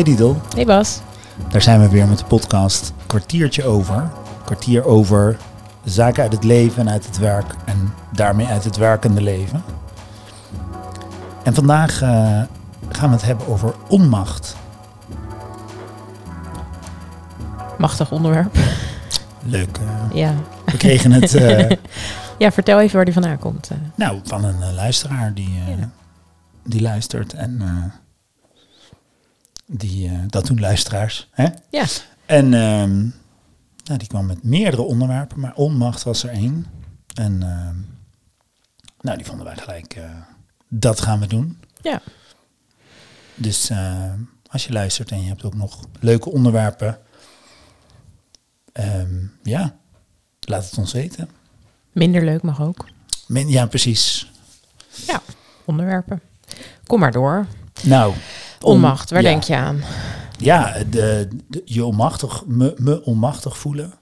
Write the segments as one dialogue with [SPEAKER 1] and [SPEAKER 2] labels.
[SPEAKER 1] Hey Didel,
[SPEAKER 2] Hey Bas.
[SPEAKER 1] daar zijn we weer met de podcast Kwartiertje over. Kwartier over zaken uit het leven en uit het werk en daarmee uit het werkende leven. En vandaag eh, gaan we het hebben over onmacht.
[SPEAKER 2] Machtig onderwerp.
[SPEAKER 1] Leuk.
[SPEAKER 2] Ja.
[SPEAKER 1] we kregen het eh,
[SPEAKER 2] ja, vertel even waar die vandaan komt. eh.
[SPEAKER 1] nou, van een luisteraar die,
[SPEAKER 2] Ja.
[SPEAKER 1] die luistert. En die, eh, dat doen luisteraars. Hè?
[SPEAKER 2] Ja.
[SPEAKER 1] En ehm, nou, die kwam met meerdere onderwerpen, maar onmacht was er één. En ehm, nou, die vonden wij gelijk, eh, dat gaan we doen.
[SPEAKER 2] Ja.
[SPEAKER 1] Dus eh, als je luistert en je hebt ook nog leuke onderwerpen, ehm, ja, laat het ons weten.
[SPEAKER 2] Minder leuk mag ook.
[SPEAKER 1] Ja, precies.
[SPEAKER 2] Ja. Onderwerpen. Kom maar door.
[SPEAKER 1] Nou,
[SPEAKER 2] Onmacht, waar
[SPEAKER 1] ja.
[SPEAKER 2] denk je aan?
[SPEAKER 1] Ja, de, de- je onmachtig, me, me onmachtig voelen.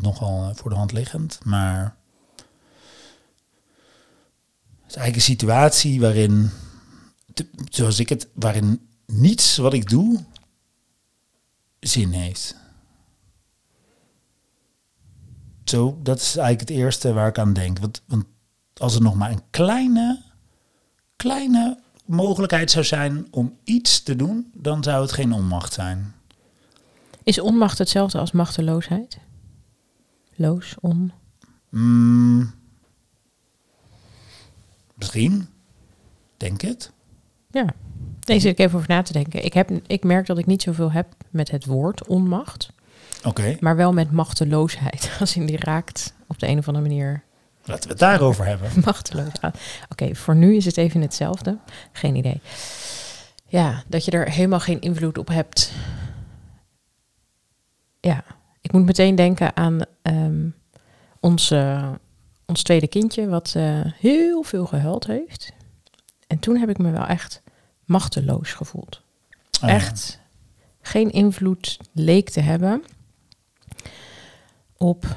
[SPEAKER 1] Nogal eh, voor de hand liggend, maar het is eigenlijk een situatie waarin, zoals ik het, waarin niets wat ik doe zin heeft. Zo, dat is eigenlijk het eerste waar ik aan denk. Want, want als er nog maar een kleine, kleine mogelijkheid zou zijn om iets te doen, dan zou het geen onmacht zijn.
[SPEAKER 2] Is onmacht hetzelfde als machteloosheid? Loos, on.
[SPEAKER 1] Mm, misschien, denk het.
[SPEAKER 2] Ja. Deze zit ik even over na te denken. Ik, heb, ik merk dat ik niet zoveel heb met het woord onmacht,
[SPEAKER 1] Oké,
[SPEAKER 2] maar wel met machteloosheid. Als in die raakt op de een of andere manier
[SPEAKER 1] laten we het daarover hebben.
[SPEAKER 2] Machteloos. Oké, voor nu is het even hetzelfde. Geen idee. Ja, dat je er helemaal geen invloed op hebt. Ja, ik moet meteen denken aan ehm, ons, ons tweede kindje, wat eh, heel veel gehuild heeft. En toen heb ik me wel echt machteloos gevoeld.
[SPEAKER 1] Ah, ja.
[SPEAKER 2] Echt geen invloed leek te hebben op,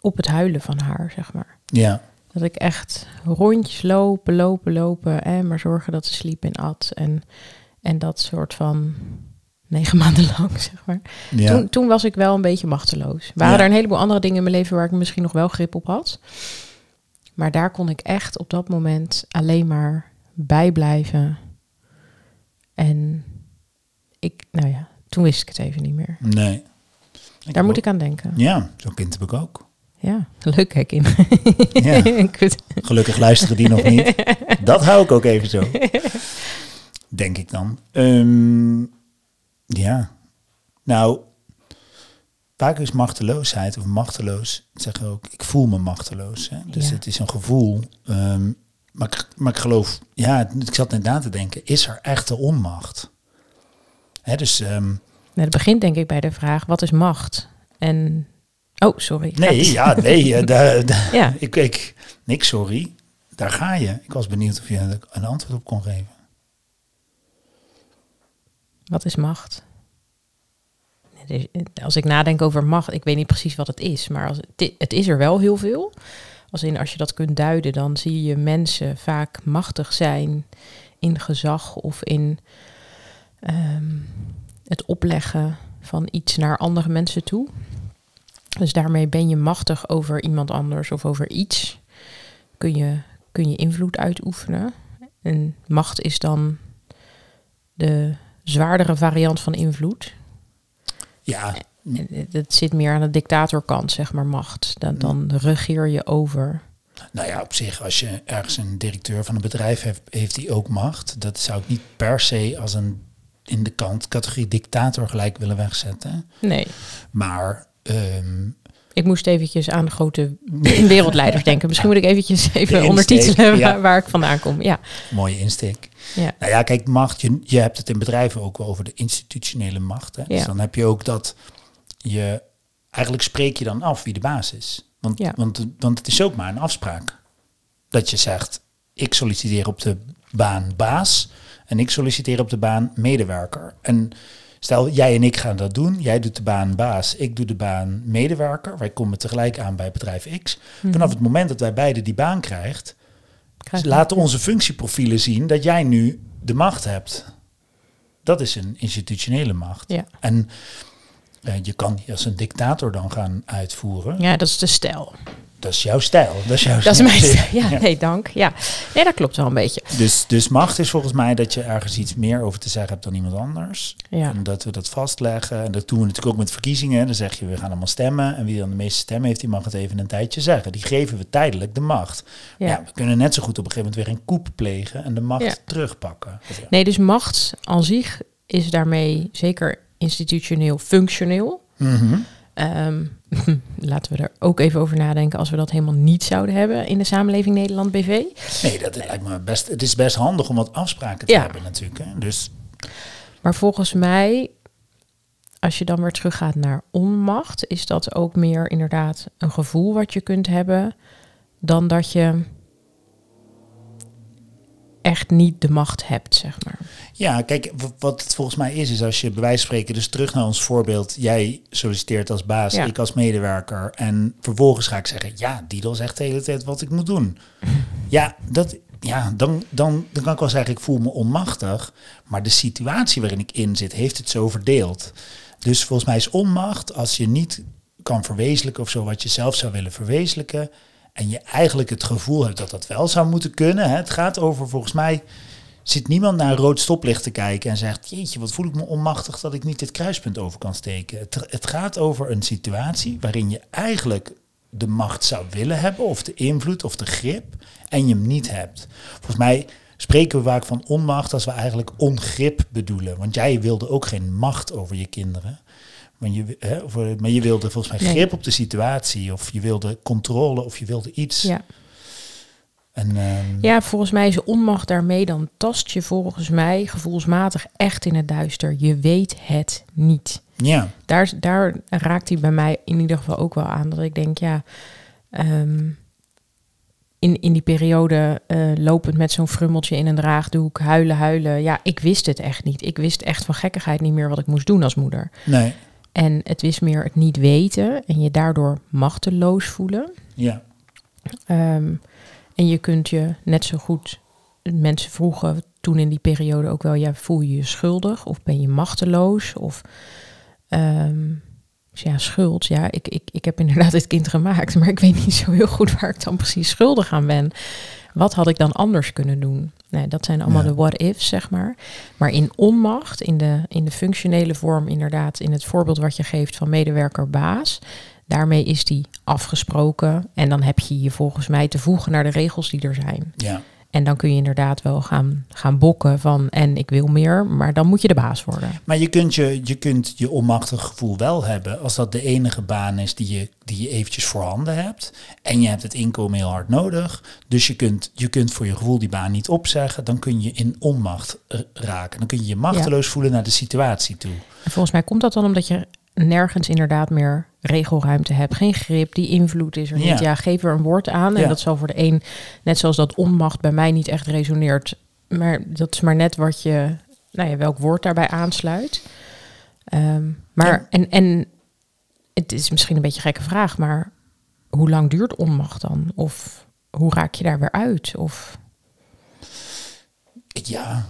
[SPEAKER 2] op het huilen van haar, zeg maar.
[SPEAKER 1] Ja,
[SPEAKER 2] Dat ik echt rondjes lopen, lopen, lopen. En maar zorgen dat ze sliep en at. En, en dat soort van negen maanden lang, zeg maar.
[SPEAKER 1] ja.
[SPEAKER 2] Toen, toen was ik wel een beetje machteloos. Waren
[SPEAKER 1] Ja.
[SPEAKER 2] er een heleboel andere dingen in mijn leven waar ik misschien nog wel grip op had. Maar daar kon ik echt op dat moment alleen maar bij blijven. En ik, nou ja, toen wist ik het even niet meer.
[SPEAKER 1] nee.
[SPEAKER 2] Daar moet ik aan denken.
[SPEAKER 1] Ja, zo'n kind heb ik ook.
[SPEAKER 2] Ja, leuk kijk in.
[SPEAKER 1] Ja. Gelukkig luisteren die nog niet. Dat hou ik ook even zo. Denk ik dan. Ehm, ja. Nou, vaak is machteloosheid of machteloos zeggen ook, ik voel me machteloos. Hè? Dus
[SPEAKER 2] Ja.
[SPEAKER 1] het is een gevoel. Ehm, maar, ik, maar ik geloof, ja, ik zat net na te denken, is er echte onmacht? Hè, dus ehm,
[SPEAKER 2] Nou, het begint denk ik bij de vraag, wat is macht? En, oh, sorry.
[SPEAKER 1] nee, ja, nee, eh, daar, daar-
[SPEAKER 2] Ja,
[SPEAKER 1] ik, ik, niks, sorry. Daar ga je. Ik was benieuwd of je een antwoord op kon geven.
[SPEAKER 2] wat is macht? Als ik nadenk over macht, ik weet niet precies wat het is, maar als het, het is er wel heel veel. Als, in, als je dat kunt duiden, dan zie je mensen vaak machtig zijn in gezag of in ehm, het opleggen van iets naar andere mensen toe. Dus daarmee ben je machtig over iemand anders of over iets. Kun je, kun je invloed uitoefenen. En macht is dan de zwaardere variant van invloed.
[SPEAKER 1] Ja,
[SPEAKER 2] Het zit meer aan de dictatorkant, zeg maar, macht. Dan, dan regeer je over.
[SPEAKER 1] nou ja, op zich, als je ergens een directeur van een bedrijf hebt, heeft die ook macht. Dat zou ik niet per se als een in de kant categorie dictator gelijk willen wegzetten.
[SPEAKER 2] Nee,
[SPEAKER 1] Maar ehm,
[SPEAKER 2] ik moest eventjes aan de grote wereldleiders denken. Misschien moet ik eventjes even ondertitelen
[SPEAKER 1] ja.
[SPEAKER 2] waar, ik vandaan kom. Ja,
[SPEAKER 1] mooie insteek.
[SPEAKER 2] ja,
[SPEAKER 1] Nou ja, kijk, macht, je, je hebt het in bedrijven ook wel over de institutionele macht. Hè? Dus dan heb je ook dat je, eigenlijk spreek je dan af wie de baas is. Want,
[SPEAKER 2] Ja.
[SPEAKER 1] want, want het is ook maar een afspraak. Dat je zegt, ik solliciteer op de baan baas en ik solliciteer op de baan medewerker. En stel, jij en ik gaan dat doen. Jij doet de baan baas, ik doe de baan medewerker. Wij komen tegelijk aan bij bedrijf X. Vanaf het moment dat wij beide die baan krijgt,
[SPEAKER 2] Krijg-
[SPEAKER 1] laten onze functieprofielen zien dat jij nu de macht hebt. Dat is een institutionele macht.
[SPEAKER 2] Ja.
[SPEAKER 1] En eh, je kan die als een dictator dan gaan uitvoeren.
[SPEAKER 2] ja, dat is de stijl.
[SPEAKER 1] Dat is jouw stijl. Dat is, jouw
[SPEAKER 2] Dat is mijn stijl. Ja,
[SPEAKER 1] Ja.
[SPEAKER 2] nee, dank. Ja, nee, dat klopt wel een beetje.
[SPEAKER 1] Dus, dus macht is volgens mij dat je ergens iets meer over te zeggen hebt dan iemand anders.
[SPEAKER 2] Ja,
[SPEAKER 1] En dat we dat vastleggen. En dat doen we natuurlijk ook met verkiezingen. Dan zeg je, we gaan allemaal stemmen. En wie dan de meeste stemmen heeft, die mag het even een tijdje zeggen. Die geven we tijdelijk de macht.
[SPEAKER 2] ja.
[SPEAKER 1] Ja. we kunnen net zo goed op een gegeven moment weer een koep plegen en de macht
[SPEAKER 2] Ja.
[SPEAKER 1] terugpakken.
[SPEAKER 2] Nee, dus macht aan zich is daarmee zeker institutioneel functioneel.
[SPEAKER 1] Mhm.
[SPEAKER 2] Ehm, laten we er ook even over nadenken als we dat helemaal niet zouden hebben in de samenleving Nederland BV.
[SPEAKER 1] Nee, dat lijkt me best. Het is best handig om wat afspraken te
[SPEAKER 2] Ja.
[SPEAKER 1] hebben natuurlijk. Hè? Dus
[SPEAKER 2] Maar volgens mij, als je dan weer teruggaat naar onmacht, is dat ook meer inderdaad een gevoel wat je kunt hebben dan dat je echt niet de macht hebt, zeg maar.
[SPEAKER 1] ja, kijk, wat het volgens mij is, is als je bij wijze van spreken, dus terug naar ons voorbeeld, jij solliciteert als baas,
[SPEAKER 2] Ja.
[SPEAKER 1] ik als medewerker, en vervolgens ga ik zeggen, ja, Didel zegt de hele tijd wat ik moet doen. Ja, dat, ja dan, dan, dan kan ik wel zeggen, ik voel me onmachtig, maar de situatie waarin ik in zit, heeft het zo verdeeld. Dus volgens mij is onmacht als je niet kan verwezenlijken of zo wat je zelf zou willen verwezenlijken. En je eigenlijk het gevoel hebt dat dat wel zou moeten kunnen. Hè. Het gaat over, volgens mij, zit niemand naar een rood stoplicht te kijken en zegt, jeetje, wat voel ik me onmachtig dat ik niet dit kruispunt over kan steken. Het, het gaat over een situatie waarin je eigenlijk de macht zou willen hebben, of de invloed of de grip, en je hem niet hebt. Volgens mij spreken we vaak van onmacht als we eigenlijk ongrip bedoelen. Want jij wilde ook geen macht over je kinderen. Maar je, hè, of, maar je wilde volgens mij
[SPEAKER 2] Nee.
[SPEAKER 1] grip op de situatie, of je wilde controle, of je wilde iets.
[SPEAKER 2] Ja.
[SPEAKER 1] En, ehm,
[SPEAKER 2] ja, volgens mij is onmacht daarmee, dan tast je volgens mij gevoelsmatig echt in het duister. Je weet het niet.
[SPEAKER 1] ja.
[SPEAKER 2] Daar, daar raakt hij bij mij in ieder geval ook wel aan. Dat ik denk, ja, ehm, in, in die periode eh, lopend met zo'n frummeltje in een draagdoek, huilen, huilen. Ja, ik wist het echt niet. Ik wist echt van gekkigheid niet meer wat ik moest doen als moeder.
[SPEAKER 1] nee,
[SPEAKER 2] En het is meer het niet weten en je daardoor machteloos voelen.
[SPEAKER 1] ja.
[SPEAKER 2] Ehm, en je kunt je net zo goed, mensen vroegen toen in die periode ook wel, ja, voel je je schuldig of ben je machteloos? Of ehm, dus ja, schuld. Ja, ik, ik, ik heb inderdaad dit kind gemaakt, maar ik weet niet zo heel goed waar ik dan precies schuldig aan ben. Wat had ik dan anders kunnen doen? Nee, dat zijn allemaal
[SPEAKER 1] Ja.
[SPEAKER 2] de what-ifs, zeg maar. Maar in onmacht, in de, in de functionele vorm, inderdaad, in het voorbeeld wat je geeft van medewerker-baas, daarmee is die afgesproken. En dan heb je je volgens mij te voegen naar de regels die er zijn.
[SPEAKER 1] ja.
[SPEAKER 2] En dan kun je inderdaad wel gaan, gaan bokken van en ik wil meer, maar dan moet je de baas worden.
[SPEAKER 1] Maar je kunt je, je kunt je onmachtig gevoel wel hebben als dat de enige baan is die je, die je eventjes voorhanden hebt. En je hebt het inkomen heel hard nodig. Dus je kunt, je kunt voor je gevoel die baan niet opzeggen. Dan kun je in onmacht eh, raken. Dan kun je je machteloos voelen naar de situatie toe.
[SPEAKER 2] En volgens mij komt dat dan omdat je nergens inderdaad meer regelruimte hebt. Geen grip, die invloed is er
[SPEAKER 1] Ja.
[SPEAKER 2] niet. Ja, geef er een woord aan. En
[SPEAKER 1] Ja.
[SPEAKER 2] dat zal voor de een, net zoals dat onmacht bij mij niet echt resoneert. Maar dat is maar net wat je, nou ja, welk woord daarbij aansluit. Ehm, maar,
[SPEAKER 1] Ja.
[SPEAKER 2] en, en het is misschien een beetje een gekke vraag, maar hoe lang duurt onmacht dan? Of hoe raak je daar weer uit? Of
[SPEAKER 1] Ja,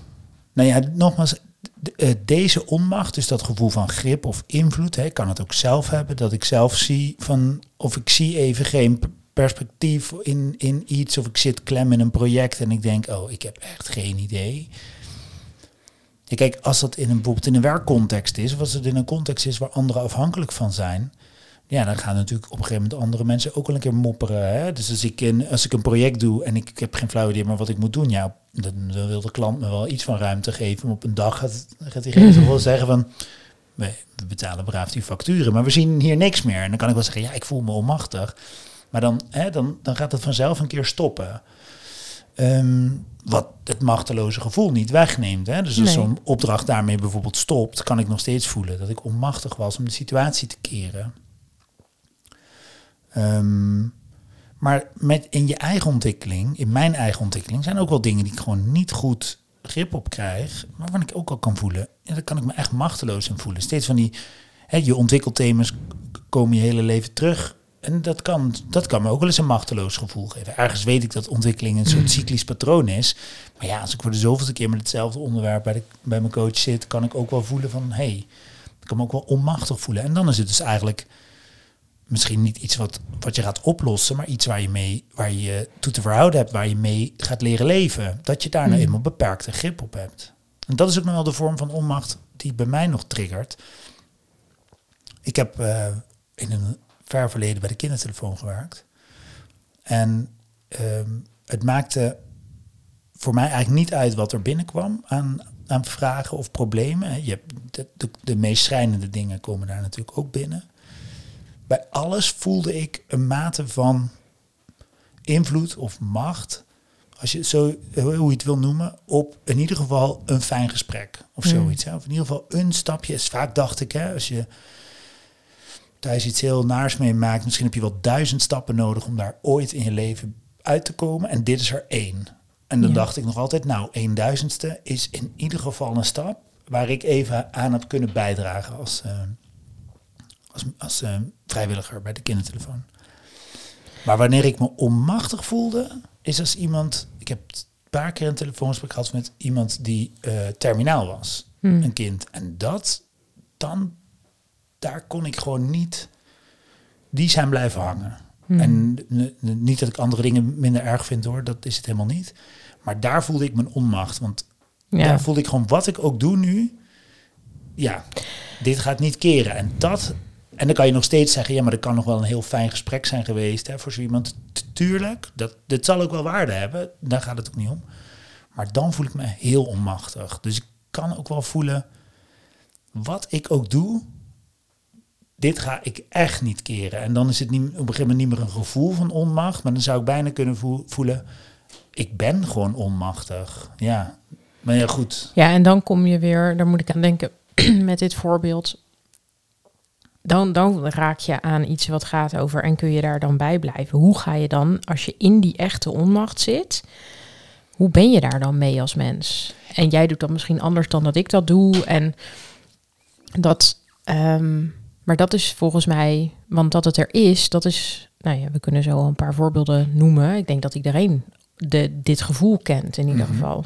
[SPEAKER 1] nou ja, nogmaals, deze onmacht, dus dat gevoel van grip of invloed, hè, kan het ook zelf hebben, dat ik zelf zie van, of ik zie even geen perspectief in, in iets, of ik zit klem in een project en ik denk, oh, ik heb echt geen idee. Ja, kijk, als dat in een, bijvoorbeeld in een werkcontext is, of als het in een context is waar anderen afhankelijk van zijn, ja, dan gaan natuurlijk op een gegeven moment andere mensen ook wel een keer mopperen. Hè? Dus als ik, een, als ik een project doe en ik, ik heb geen flauw idee meer wat ik moet doen, ja, dan, dan wil de klant me wel iets van ruimte geven. Maar op een dag gaat, gaat diegene toch wel zeggen van, we, we betalen braaf die facturen, maar we zien hier niks meer. En dan kan ik wel zeggen, ja, ik voel me onmachtig. Maar dan, hè, dan, dan gaat het vanzelf een keer stoppen. Ehm, wat het machteloze gevoel niet wegneemt. Hè? Dus als
[SPEAKER 2] Nee.
[SPEAKER 1] zo'n opdracht daarmee bijvoorbeeld stopt, kan ik nog steeds voelen dat ik onmachtig was om de situatie te keren. Ehm, maar met in je eigen ontwikkeling, in mijn eigen ontwikkeling, zijn ook wel dingen die ik gewoon niet goed grip op krijg, maar waarvan ik ook al kan voelen. En daar kan ik me echt machteloos in voelen. Steeds van die, hè, je ontwikkelthema's komen je hele leven terug en dat kan, dat kan me ook wel eens een machteloos gevoel geven. Ergens weet ik dat ontwikkeling een soort cyclisch patroon is. Maar ja, als ik voor de zoveelste keer met hetzelfde onderwerp bij, de, bij mijn coach zit, kan ik ook wel voelen van, hé, hey, ik kan me ook wel onmachtig voelen. En dan is het dus eigenlijk misschien niet iets wat, wat je gaat oplossen, maar iets waar je mee, waar je toe te verhouden hebt, waar je mee gaat leren leven. Dat je daar nou
[SPEAKER 2] Hmm.
[SPEAKER 1] eenmaal beperkte grip op hebt. En dat is ook nog wel de vorm van onmacht die bij mij nog triggert. Ik heb eh, in een ver verleden bij de kindertelefoon gewerkt. En ehm, het maakte voor mij eigenlijk niet uit wat er binnenkwam aan, aan vragen of problemen. Je hebt de, de, de meest schrijnende dingen komen daar natuurlijk ook binnen. Bij alles voelde ik een mate van invloed of macht, als je het zo, hoe je het wil noemen, op in ieder geval een fijn gesprek of
[SPEAKER 2] Hmm.
[SPEAKER 1] zoiets. Hè. Of in ieder geval een stapje. Is vaak dacht ik, hè, als je thuis iets heel naars meemaakt, misschien heb je wel duizend stappen nodig om daar ooit in je leven uit te komen. En dit is er één. En dan
[SPEAKER 2] Ja.
[SPEAKER 1] dacht ik nog altijd, nou, een duizendste is in ieder geval een stap waar ik even aan heb kunnen bijdragen als, eh, als, als eh, vrijwilliger bij de kindertelefoon. Maar wanneer ik me onmachtig voelde, is als iemand. Ik heb een paar keer een telefoongesprek gehad met iemand die eh, terminaal was,
[SPEAKER 2] Hmm.
[SPEAKER 1] een kind. En dat, dan, daar kon ik gewoon niet. Die zijn blijven hangen.
[SPEAKER 2] Hmm.
[SPEAKER 1] En niet dat ik andere dingen minder erg vind hoor, dat is het helemaal niet. Maar daar voelde ik mijn onmacht. Want
[SPEAKER 2] Ja.
[SPEAKER 1] daar voelde ik gewoon wat ik ook doe nu. Ja, dit gaat niet keren. En dat. En dan kan je nog steeds zeggen, ja, maar dat kan nog wel een heel fijn gesprek zijn geweest hè, voor zo iemand. Tuurlijk, dat, dit zal ook wel waarde hebben. Daar gaat het ook niet om. Maar dan voel ik me heel onmachtig. Dus ik kan ook wel voelen, wat ik ook doe, dit ga ik echt niet keren. En dan is het niet, op een gegeven moment niet meer een gevoel van onmacht, maar dan zou ik bijna kunnen voel- voelen, ik ben gewoon onmachtig. Ja, maar ja, goed.
[SPEAKER 2] Ja, en dan kom je weer, daar moet ik aan denken met dit voorbeeld. Dan, dan raak je aan iets wat gaat over en kun je daar dan bij blijven. Hoe ga je dan, als je in die echte onmacht zit, hoe ben je daar dan mee als mens? En jij doet dat misschien anders dan dat ik dat doe. En dat, ehm, maar dat is volgens mij, want dat het er is, dat is, nou ja, we kunnen zo een paar voorbeelden noemen. Ik denk dat iedereen de, dit gevoel kent in ieder
[SPEAKER 1] Mhm.
[SPEAKER 2] geval.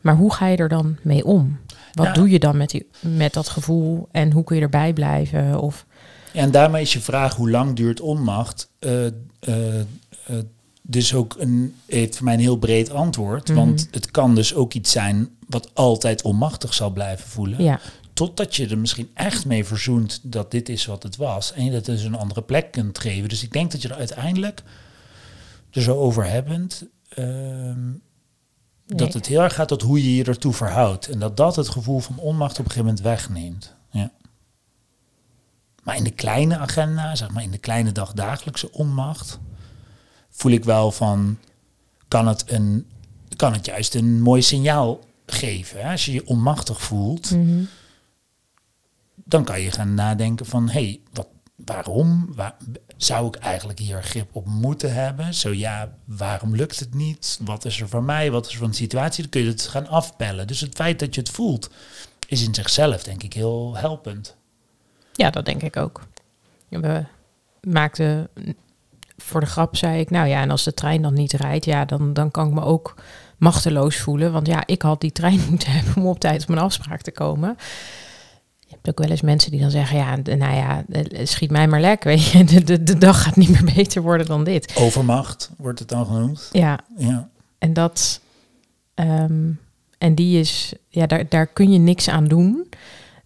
[SPEAKER 2] Maar hoe ga je er dan mee om? Wat
[SPEAKER 1] Ja.
[SPEAKER 2] doe je dan met, die, met dat gevoel en hoe kun je erbij blijven? Of,
[SPEAKER 1] En daarmee is je vraag, hoe lang duurt onmacht? eh, eh, dus ook een, heeft voor mij een heel breed antwoord.
[SPEAKER 2] Mhm.
[SPEAKER 1] Want het kan dus ook iets zijn wat altijd onmachtig zal blijven voelen.
[SPEAKER 2] ja,
[SPEAKER 1] Totdat je er misschien echt mee verzoent dat dit is wat het was. En je dat dus een andere plek kunt geven. Dus ik denk dat je er uiteindelijk er zo over hebbend. Dat het heel erg gaat tot hoe je je ertoe verhoudt. En dat dat het gevoel van onmacht op een gegeven moment wegneemt. Ja. Maar in de kleine agenda, zeg maar in de kleine dagdagelijkse onmacht, voel ik wel van, kan het, een, kan het juist een mooi signaal geven. Hè? Als je je onmachtig voelt,
[SPEAKER 2] Mhm.
[SPEAKER 1] dan kan je gaan nadenken van, hé, hey, wat, waarom? Waar, zou ik eigenlijk hier grip op moeten hebben? Zo ja, waarom lukt het niet? Wat is er van mij? Wat is er van de situatie? Dan kun je het gaan afpellen. Dus het feit dat je het voelt, is in zichzelf denk ik heel helpend.
[SPEAKER 2] ja, dat denk ik ook. We maakten, voor de grap zei ik, nou ja, en als de trein dan niet rijdt, ja, dan, dan kan ik me ook machteloos voelen. Want ja, ik had die trein moeten hebben om op tijd op mijn afspraak te komen. Je hebt ook wel eens mensen die dan zeggen, ja, nou ja, schiet mij maar lek, weet je. De, de, de dag gaat niet meer beter worden dan dit.
[SPEAKER 1] Overmacht wordt het dan genoemd.
[SPEAKER 2] Ja,
[SPEAKER 1] Ja.
[SPEAKER 2] en dat, ehm, en die is, ja, daar, daar kun je niks aan doen.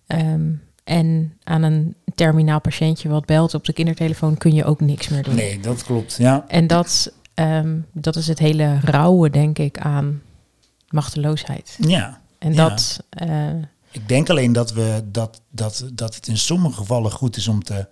[SPEAKER 2] Ehm, en aan een terminaal patiëntje wat belt op de kindertelefoon kun je ook niks meer doen.
[SPEAKER 1] Nee, dat klopt. Ja.
[SPEAKER 2] En dat, ehm, dat is het hele rauwe, denk ik, aan machteloosheid.
[SPEAKER 1] ja.
[SPEAKER 2] En
[SPEAKER 1] Ja.
[SPEAKER 2] dat, eh,
[SPEAKER 1] Ik denk alleen dat, we, dat, dat, dat het in sommige gevallen goed is om te.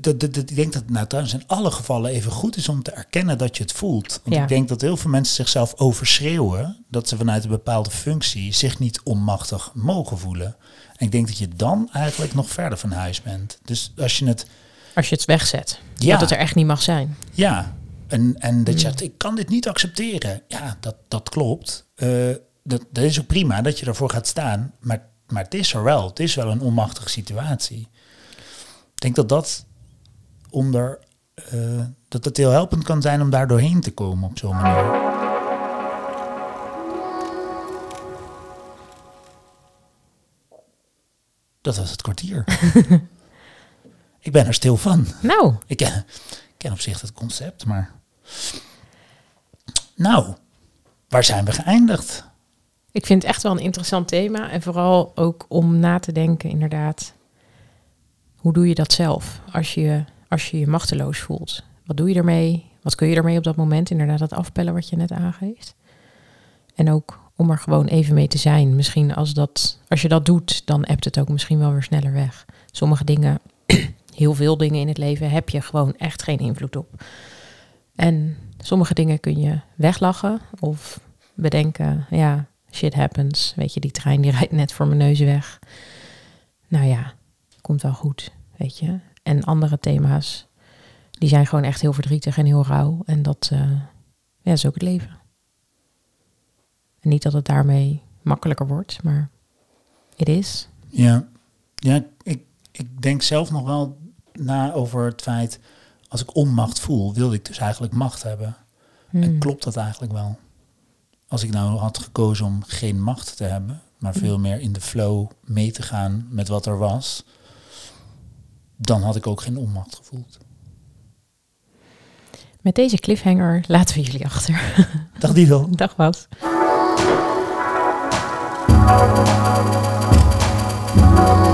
[SPEAKER 1] Dat, dat, dat- ik denk dat het nou trouwens in alle gevallen even goed is om te erkennen dat je het voelt. Want
[SPEAKER 2] Ja.
[SPEAKER 1] ik denk dat heel veel mensen zichzelf overschreeuwen dat ze vanuit een bepaalde functie zich niet onmachtig mogen voelen. En ik denk dat je dan eigenlijk nog verder van huis bent. Dus als je het.
[SPEAKER 2] als je het wegzet,
[SPEAKER 1] Ja,
[SPEAKER 2] dat het er echt niet mag zijn.
[SPEAKER 1] ja. En, en dat je
[SPEAKER 2] Mm.
[SPEAKER 1] zegt, ik kan dit niet accepteren. Ja, dat, dat klopt. Eh, dat, dat is ook prima dat je ervoor gaat staan. Maar, maar het is er wel. Het is wel een onmachtige situatie. Ik denk dat dat om er, eh, dat het heel helpend kan zijn om daar doorheen te komen op zo'n manier. Dat was het kwartier. ik ben er stil van.
[SPEAKER 2] Nou,
[SPEAKER 1] Ik ken, ik ken op zich het concept, maar. Nou, waar zijn we geëindigd?
[SPEAKER 2] Ik vind het echt wel een interessant thema. En vooral ook om na te denken, inderdaad. Hoe doe je dat zelf als je als je, je machteloos voelt? Wat doe je ermee? Wat kun je ermee op dat moment? Inderdaad, dat afpellen wat je net aangeeft. En ook om er gewoon even mee te zijn. Misschien als, dat, als je dat doet, dan appt het ook misschien wel weer sneller weg. Sommige dingen, heel veel dingen in het leven, heb je gewoon echt geen invloed op. En sommige dingen kun je weglachen of bedenken, ja, shit happens. Weet je, die trein die rijdt net voor mijn neus weg. Nou ja, komt wel goed, weet je. En andere thema's, die zijn gewoon echt heel verdrietig en heel rauw. En dat, eh, ja, is ook het leven. En niet dat het daarmee makkelijker wordt, maar het is.
[SPEAKER 1] Ja, ja ik, ik denk zelf nog wel na over het feit, als ik onmacht voel, wilde ik dus eigenlijk macht hebben. En
[SPEAKER 2] Hmm.
[SPEAKER 1] klopt dat eigenlijk wel? Als ik nou had gekozen om geen macht te hebben, maar veel meer in de flow mee te gaan met wat er was, dan had ik ook geen onmacht gevoeld.
[SPEAKER 2] Met deze cliffhanger laten we jullie achter.
[SPEAKER 1] Dag Didel.
[SPEAKER 2] Dag wat.
[SPEAKER 3] Thank